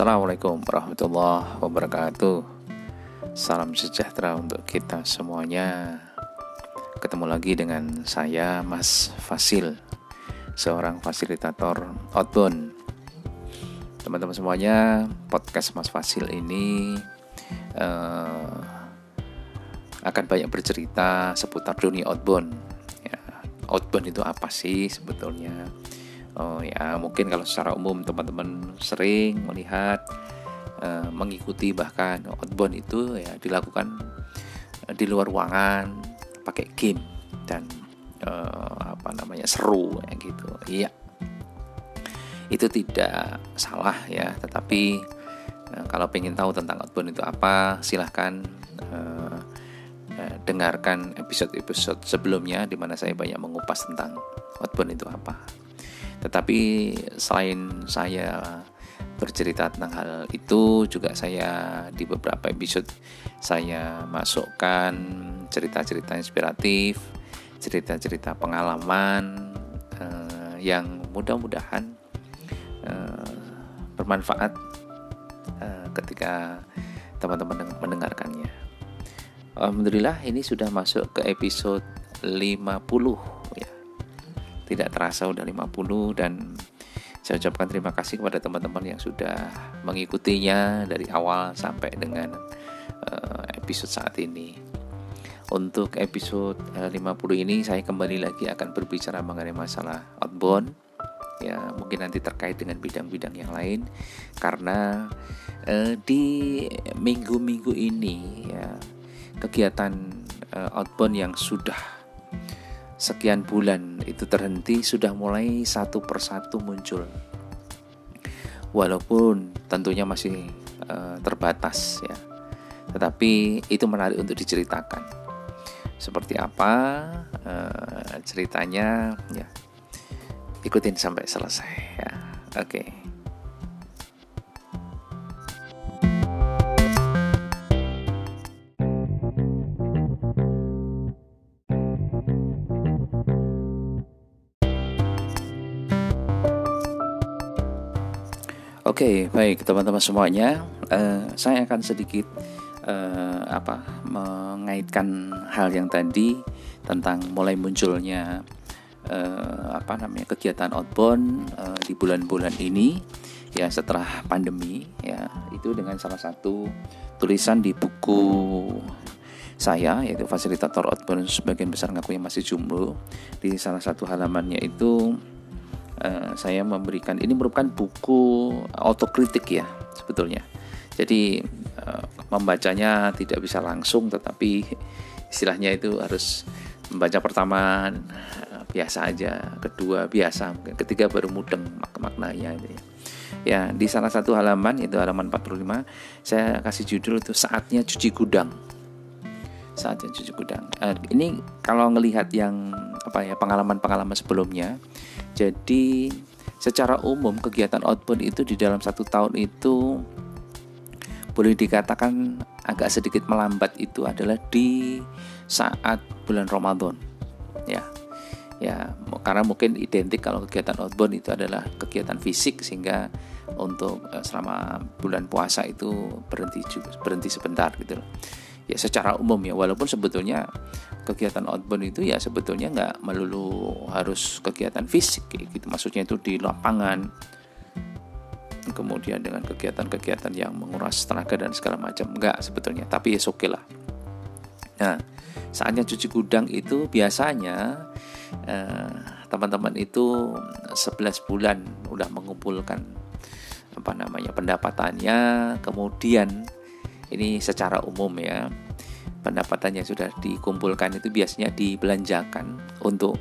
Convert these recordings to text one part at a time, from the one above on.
Assalamualaikum warahmatullahi wabarakatuh. Salam sejahtera untuk kita semuanya. Ketemu lagi dengan saya Mas Fasil Seorang fasilitator outbound. Teman-teman semuanya Podcast Mas Fasil ini uh, Akan banyak bercerita seputar dunia outbound. Ya, Outbound itu apa sih sebetulnya Oh ya mungkin kalau secara umum teman-teman sering melihat uh, mengikuti bahkan outbound itu ya dilakukan uh, di luar ruangan pakai game dan uh, apa namanya seru ya gitu. Iya. Itu tidak salah ya, tetapi uh, kalau pengen tahu tentang outbound itu apa, silahkan uh, uh, dengarkan episode-episode sebelumnya di mana saya banyak mengupas tentang outbound itu apa. Tetapi selain saya bercerita tentang hal itu juga saya di beberapa episode saya masukkan cerita-cerita inspiratif, cerita-cerita pengalaman uh, yang mudah-mudahan uh, bermanfaat uh, ketika teman-teman mendengarkannya. Alhamdulillah ini sudah masuk ke episode 50 tidak terasa udah 50 dan saya ucapkan terima kasih kepada teman-teman yang sudah mengikutinya dari awal sampai dengan uh, episode saat ini. Untuk episode eh, uh, 50 ini saya kembali lagi akan berbicara mengenai masalah outbound ya mungkin nanti terkait dengan bidang-bidang yang lain karena uh, di minggu-minggu ini ya kegiatan uh, outbound yang sudah sekian bulan itu terhenti sudah mulai satu persatu muncul. Walaupun tentunya masih uh, terbatas ya. Tetapi itu menarik untuk diceritakan. Seperti apa uh, ceritanya ya. Ikutin sampai selesai ya. Oke. okay. Oke, okay, baik teman-teman semuanya, uh, saya akan sedikit uh, apa mengaitkan hal yang tadi tentang mulai munculnya uh, apa namanya kegiatan outbound uh, di bulan-bulan ini ya setelah pandemi ya. Itu dengan salah satu tulisan di buku saya yaitu fasilitator outbound sebagian besar ngaku yang masih jomblo di salah satu halamannya itu uh, saya memberikan ini merupakan buku autokritik ya sebetulnya. Jadi uh, membacanya tidak bisa langsung tetapi istilahnya itu harus membaca pertama uh, biasa aja, kedua biasa, mungkin ketiga baru mudeng mak maknanya itu ya. Ya, di salah satu halaman itu halaman 45 saya kasih judul itu saatnya cuci gudang. Saatnya cuci gudang. Ini kalau ngelihat yang apa ya pengalaman-pengalaman sebelumnya jadi secara umum kegiatan outbound itu di dalam satu tahun itu boleh dikatakan agak sedikit melambat itu adalah di saat bulan Ramadan. Ya ya karena mungkin identik kalau kegiatan outbound itu adalah kegiatan fisik sehingga untuk eh, selama bulan puasa itu berhenti berhenti sebentar gitu ya secara umum ya walaupun sebetulnya kegiatan outbound itu ya sebetulnya nggak melulu harus kegiatan fisik gitu. Maksudnya itu di lapangan kemudian dengan kegiatan-kegiatan yang menguras tenaga dan segala macam nggak sebetulnya. Tapi ya oke okay lah. Nah saatnya cuci gudang itu biasanya eh, teman-teman eh, itu 11 bulan udah mengumpulkan apa namanya pendapatannya. Kemudian ini secara umum ya pendapatan yang sudah dikumpulkan itu biasanya dibelanjakan untuk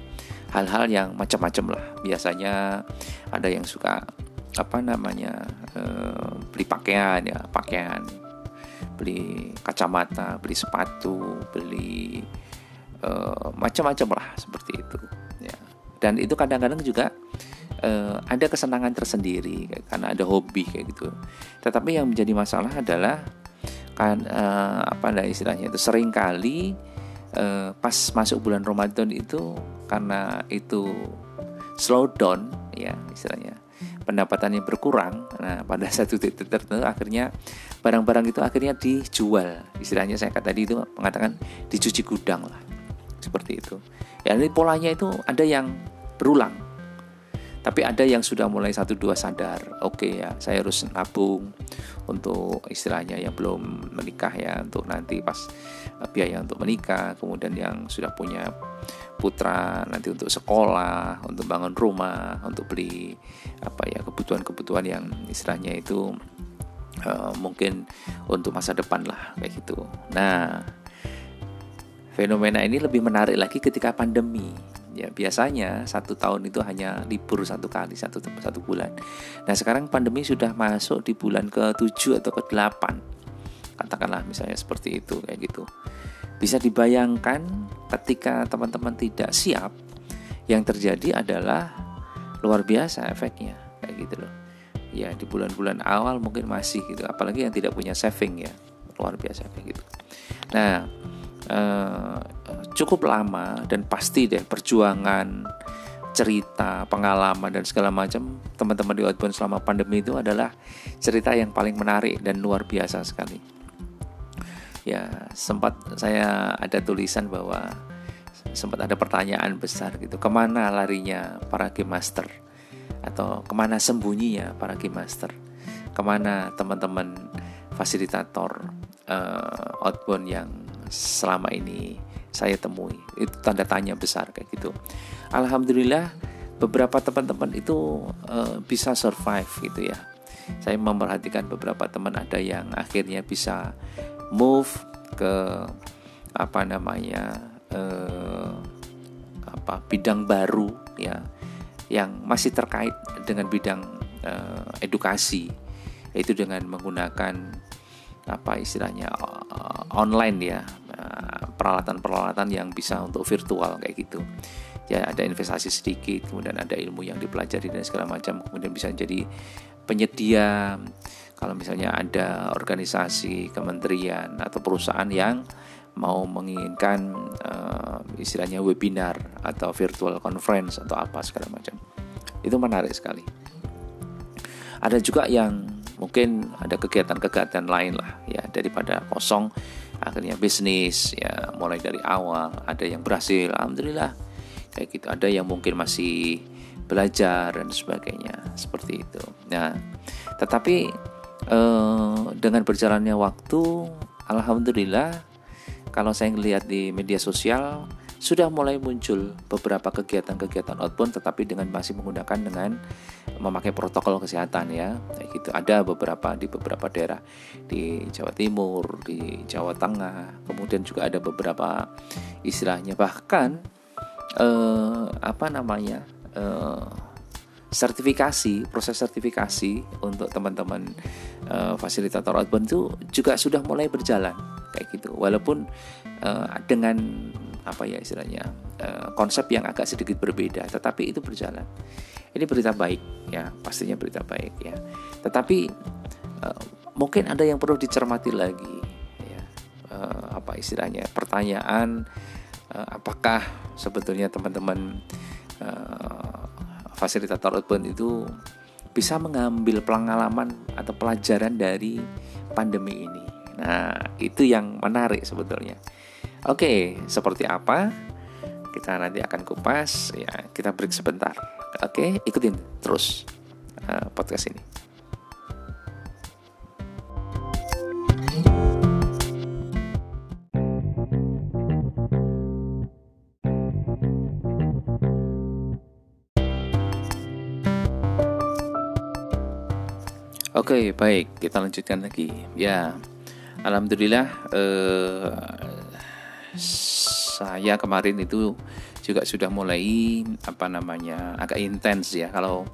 hal-hal yang macam-macam lah. Biasanya ada yang suka apa namanya e, beli pakaian ya pakaian. Beli kacamata beli sepatu beli e, macam-macam lah seperti itu ya. Dan itu kadang-kadang juga e, ada kesenangan tersendiri karena ada hobi kayak gitu. Tetapi yang menjadi masalah adalah kan uh, apa ada istilahnya itu sering kali uh, pas masuk bulan Ramadan itu karena itu slow down ya istilahnya pendapatannya berkurang nah pada satu titik tertentu akhirnya barang-barang itu akhirnya dijual. Istilahnya saya kata tadi itu mengatakan dicuci gudang lah seperti itu. Ya ini polanya itu ada yang berulang tapi ada yang sudah mulai satu dua sadar oke okay ya saya harus nabung untuk istilahnya yang belum menikah ya untuk nanti pas eh, biaya untuk menikah kemudian yang sudah punya putra nanti untuk sekolah untuk bangun rumah untuk beli apa ya kebutuhan-kebutuhan yang istilahnya itu uh, mungkin untuk masa depan lah kayak gitu. Nah fenomena ini lebih menarik lagi ketika pandemi ya. Biasanya satu tahun itu hanya libur satu kali satu satu bulan. Nah sekarang pandemi sudah masuk di bulan ke 7 atau ke 8 katakanlah misalnya seperti itu kayak gitu. Bisa dibayangkan ketika teman-teman tidak siap yang terjadi adalah luar biasa efeknya kayak gitu loh. Ya di bulan-bulan awal mungkin masih gitu apalagi yang tidak punya saving ya. Luar biasa kayak gitu. Nah eh, cukup lama dan pasti deh perjuangan cerita, pengalaman dan segala macam teman-teman di Outbound selama pandemi itu adalah cerita yang paling menarik dan luar biasa sekali. Ya, sempat saya ada tulisan bahwa sempat ada pertanyaan besar gitu, ke mana larinya para game master atau ke mana sembunyinya para game master, ke mana teman-teman fasilitator uh, outbound yang selama ini saya temui. Itu tanda tanya besar kayak gitu. Alhamdulillah beberapa teman-teman itu uh, bisa survive gitu ya. Saya memperhatikan beberapa teman ada yang akhirnya bisa move ke apa namanya uh, apa bidang baru ya yang masih terkait dengan bidang uh, edukasi. Yaitu dengan menggunakan apa istilahnya online ya peralatan-peralatan yang bisa untuk virtual kayak gitu. Ya ada investasi sedikit kemudian ada ilmu yang dipelajari dan segala macam kemudian bisa jadi penyedia. Kalau misalnya ada organisasi kementerian atau perusahaan yang mau menginginkan uh, istilahnya webinar atau virtual conference atau apa segala macam. Itu menarik sekali. Ada juga yang mungkin ada kegiatan-kegiatan lain lah ya daripada kosong akhirnya bisnis ya mulai dari awal ada yang berhasil alhamdulillah. Kayak gitu ada yang mungkin masih belajar dan sebagainya seperti itu. Nah tetapi eh, dengan berjalannya waktu alhamdulillah kalau saya lihat di media sosial sudah mulai muncul beberapa kegiatan-kegiatan outbound tetapi dengan masih menggunakan dengan memakai protokol kesehatan ya. Kayak gitu. Ada beberapa di beberapa daerah. Di Jawa Timur di Jawa Tengah kemudian juga ada beberapa istilahnya. Bahkan eh, apa namanya eh, sertifikasi proses sertifikasi untuk teman-teman eh, fasilitator outbound itu juga sudah mulai berjalan. Kayak gitu. Walaupun eh, dengan apa ya istilahnya uh, konsep yang agak sedikit berbeda tetapi itu berjalan. Ini berita baik ya pastinya berita baik ya. Tetapi uh, mungkin ada yang perlu dicermati lagi ya. Uh, apa istilahnya pertanyaan uh, apakah sebetulnya teman-teman uh, fasilitator outbound itu bisa mengambil pengalaman atau pelajaran dari pandemi ini? Nah itu yang menarik sebetulnya Oke, seperti apa? Kita nanti akan kupas ya. Kita break sebentar. Oke, ikutin terus uh, podcast ini. Oke, baik, kita lanjutkan lagi. Ya, alhamdulillah eh, saya kemarin itu juga sudah mulai apa namanya agak intens ya. Kalau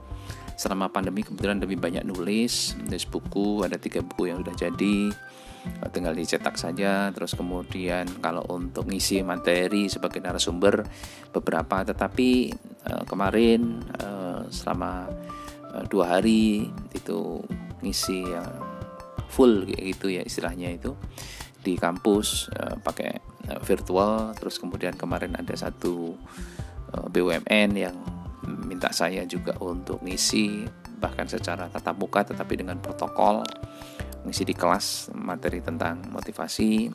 selama pandemi kebetulan lebih banyak nulis nulis buku ada tiga buku yang sudah jadi tinggal dicetak saja. Terus kemudian kalau untuk ngisi materi sebagai narasumber beberapa. Tetapi uh, kemarin uh, selama dua hari itu ngisi yang full gitu ya istilahnya itu di kampus pakai Eh, virtual terus kemudian kemarin ada satu eh, BUMN yang minta saya juga untuk ngisi bahkan secara tatap muka tetapi dengan protokol mengisi di kelas materi tentang motivasi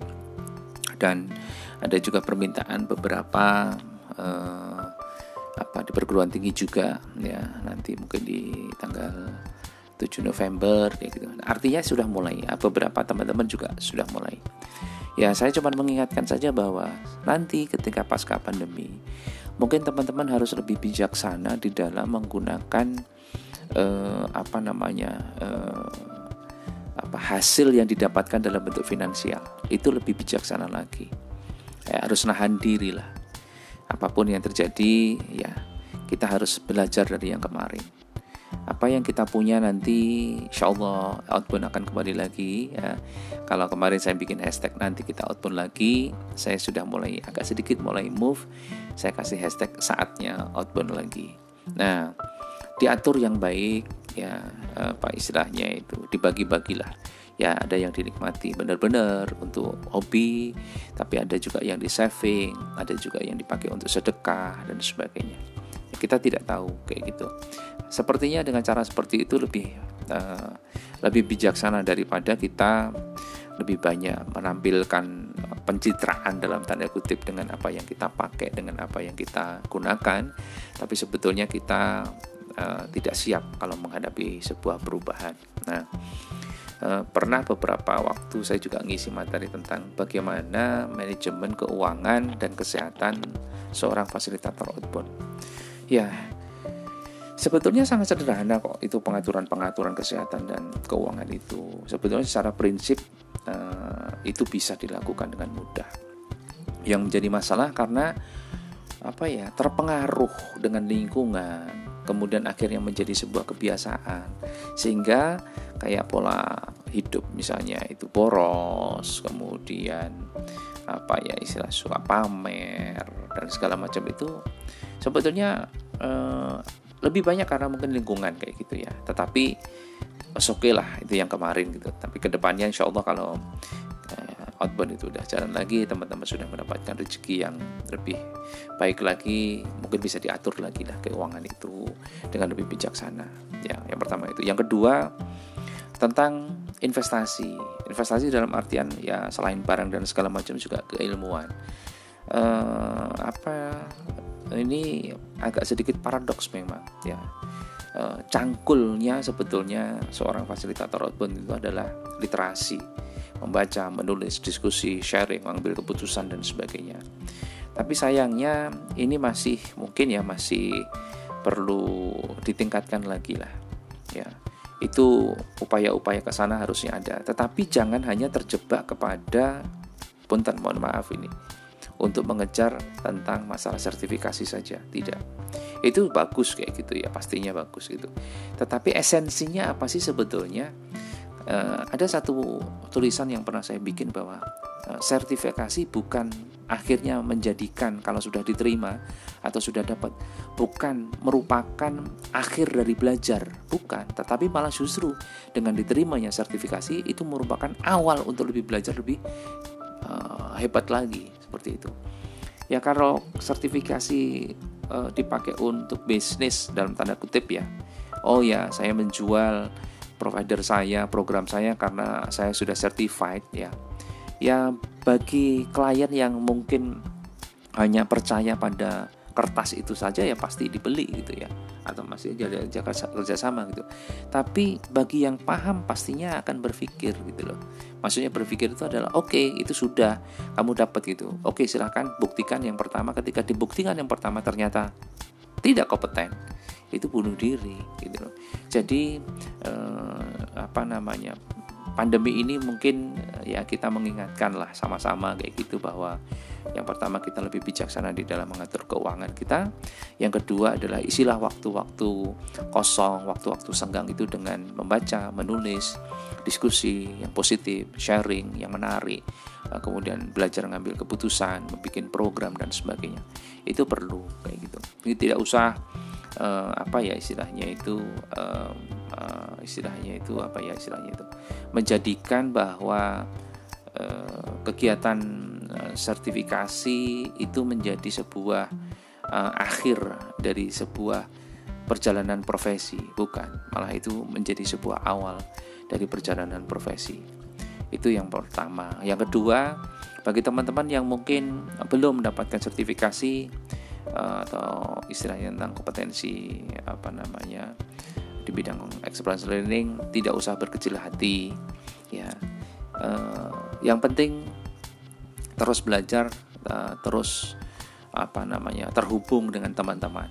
dan ada juga permintaan beberapa uh, apa di perguruan tinggi juga ya nanti mungkin di tanggal 7 November kayak gitu. Artinya sudah mulai ya, beberapa teman-teman juga sudah mulai. Ya, saya cuma mengingatkan saja bahwa nanti ketika pasca pandemi mungkin teman-teman harus lebih bijaksana di dalam menggunakan eh, apa namanya eh, apa hasil yang didapatkan dalam bentuk finansial itu lebih bijaksana lagi. Ya, harus nahan diri lah. Apa pun yang terjadi, ya kita harus belajar dari yang kemarin apa yang kita punya nanti insya Allah outbound akan kembali lagi ya. Kalau kemarin saya bikin hashtag nanti kita outbound lagi. Saya sudah mulai agak sedikit mulai move. Saya kasih hashtag saatnya outbound lagi. Nah diatur yang baik ya apa istilahnya itu dibagi-bagilah. Ya ada yang dinikmati benar-benar untuk hobi tapi ada juga yang di saving ada juga yang dipakai untuk sedekah dan sebagainya. Kita tidak tahu kayak gitu sepertinya dengan cara seperti itu lebih uh, lebih bijaksana daripada kita lebih banyak menampilkan pencitraan dalam tanda kutip dengan apa yang kita pakai dengan apa yang kita gunakan. Tapi sebetulnya kita uh, tidak siap kalau menghadapi sebuah perubahan. Nah uh, pernah beberapa waktu saya juga ngisi materi tentang bagaimana manajemen keuangan dan kesehatan seorang fasilitator outbound. Ya, sebetulnya sangat sederhana kok itu pengaturan-pengaturan kesehatan dan keuangan itu. Sebetulnya secara prinsip uh, itu bisa dilakukan dengan mudah. Yang menjadi masalah karena apa ya terpengaruh dengan lingkungan, kemudian akhirnya menjadi sebuah kebiasaan sehingga kayak pola hidup misalnya itu boros, kemudian apa ya istilah suka pamer dan segala macam itu sebetulnya uh, lebih banyak karena mungkin lingkungan kayak gitu ya. Tetapi oke okay lah itu yang kemarin gitu. Tapi ke depannya insya Allah kalau uh, outbound itu udah jalan lagi teman-teman sudah mendapatkan rezeki yang lebih baik lagi mungkin bisa diatur lagi lah keuangan itu dengan lebih bijaksana. Ya yang pertama itu. Yang kedua tentang investasi. Investasi dalam artian ya selain barang dan segala macam juga keilmuan. Uh, apa ini agak sedikit paradoks memang ya. E, cangkulnya sebetulnya seorang fasilitator outbound itu adalah literasi membaca menulis diskusi sharing mengambil keputusan dan sebagainya. Tapi sayangnya ini masih mungkin ya masih perlu ditingkatkan lagi lah ya. Itu upaya-upaya ke sana harusnya ada. Tetapi jangan hanya terjebak kepada punten mohon maaf ini untuk mengejar tentang masalah sertifikasi saja. Tidak. Itu bagus kayak gitu ya pastinya bagus itu tetapi esensinya apa sih sebetulnya? Uh, ada satu tulisan yang pernah saya bikin bahwa uh, sertifikasi bukan akhirnya menjadikan kalau sudah diterima atau sudah dapat bukan merupakan akhir dari belajar. Bukan tetapi malah justru dengan diterimanya sertifikasi itu merupakan awal untuk lebih belajar lebih uh, hebat lagi seperti itu. Ya kalau sertifikasi uh, dipakai untuk bisnis dalam tanda kutip ya. Oh ya, saya menjual provider saya, program saya karena saya sudah certified ya. Ya bagi klien yang mungkin hanya percaya pada kertas itu saja ya pasti dibeli gitu ya atau masih ada kerja sama gitu. Tapi bagi yang paham pastinya akan berpikir gitu loh. Maksudnya berpikir itu adalah oke okay, itu sudah kamu dapat gitu. Oke okay, silahkan buktikan yang pertama. Ketika dibuktikan yang pertama ternyata tidak kompeten itu bunuh diri gitu loh. Jadi eh, apa namanya pandemi ini mungkin ya kita mengingatkan lah sama-sama kayak gitu bahwa yang pertama kita lebih bijaksana di dalam mengatur keuangan kita. Yang kedua adalah isilah waktu-waktu kosong, waktu-waktu senggang itu dengan membaca, menulis, diskusi yang positif, sharing yang menarik, eh, kemudian belajar mengambil keputusan, membuat program dan sebagainya. Itu perlu kayak gitu. Ini tidak usah uh, apa ya istilahnya itu uh, uh, istilahnya itu apa ya istilahnya itu menjadikan bahwa uh, kegiatan Eh, sertifikasi itu menjadi sebuah uh, akhir dari sebuah perjalanan profesi, bukan. Malah itu menjadi sebuah awal dari perjalanan profesi. Itu yang pertama. Yang kedua, bagi teman-teman yang mungkin belum mendapatkan sertifikasi eh, atau istilahnya tentang kompetensi apa namanya di bidang experience learning, tidak usah berkecil hati. Ya, uh, yang penting terus belajar, uh, terus apa namanya terhubung dengan teman-teman.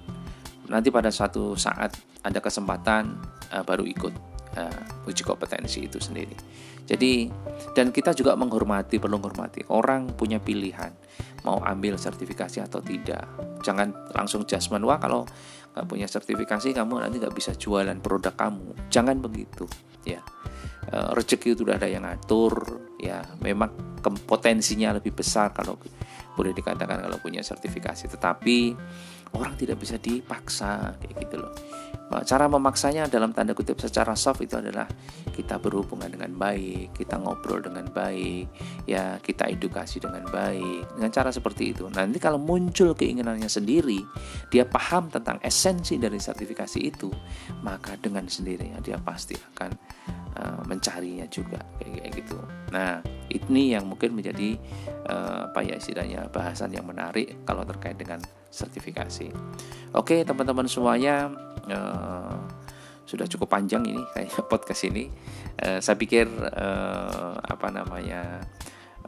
Nanti pada suatu saat ada kesempatan uh, baru ikut uh, uji kompetensi itu sendiri. Jadi dan kita juga menghormati perlu menghormati orang punya pilihan mau ambil sertifikasi atau tidak. Jangan langsung jasman wah kalau nggak punya sertifikasi kamu nanti nggak bisa jualan produk kamu. Jangan begitu ya. Uh, rezeki itu sudah ada yang ngatur ya memang potensinya lebih besar kalau boleh dikatakan kalau punya sertifikasi tetapi orang tidak bisa dipaksa kayak gitu loh. Cara memaksanya dalam tanda kutip secara soft itu adalah kita berhubungan dengan baik kita ngobrol dengan baik ya kita edukasi dengan baik dengan cara seperti itu. Nanti kalau muncul keinginannya sendiri dia paham tentang esensi dari sertifikasi itu maka dengan sendirinya dia pasti akan uh, mencarinya juga kayak, kayak gitu. Nah ini yang mungkin menjadi uh, apa ya istilahnya bahasan yang menarik kalau terkait dengan sertifikasi. Oke teman-teman semuanya uh, sudah cukup panjang ini kayak podcast ini. Uh, saya pikir uh, apa namanya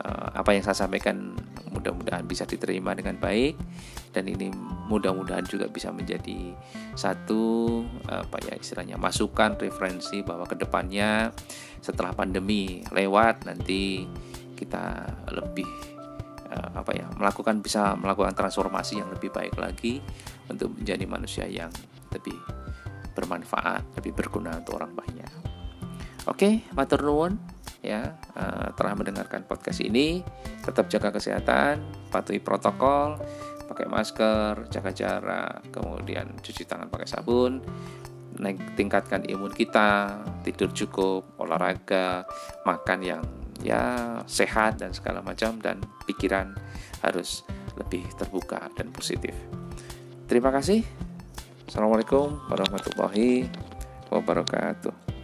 apa yang saya sampaikan mudah-mudahan bisa diterima dengan baik dan ini mudah-mudahan juga bisa menjadi satu apa ya istilahnya masukan referensi bahwa ke depannya setelah pandemi lewat nanti kita lebih uh, apa ya melakukan bisa melakukan transformasi yang lebih baik lagi untuk menjadi manusia yang lebih bermanfaat, lebih berguna untuk orang banyak. Oke, matur nuwun ya uh, telah mendengarkan podcast ini. Tetap jaga kesehatan, patuhi protokol, pakai masker, jaga jarak, kemudian cuci tangan pakai sabun, naik tingkatkan imun kita, tidur cukup, olahraga, makan yang ya sehat dan segala macam dan pikiran harus lebih terbuka dan positif. Terima kasih. Assalamualaikum warahmatullahi wabarakatuh.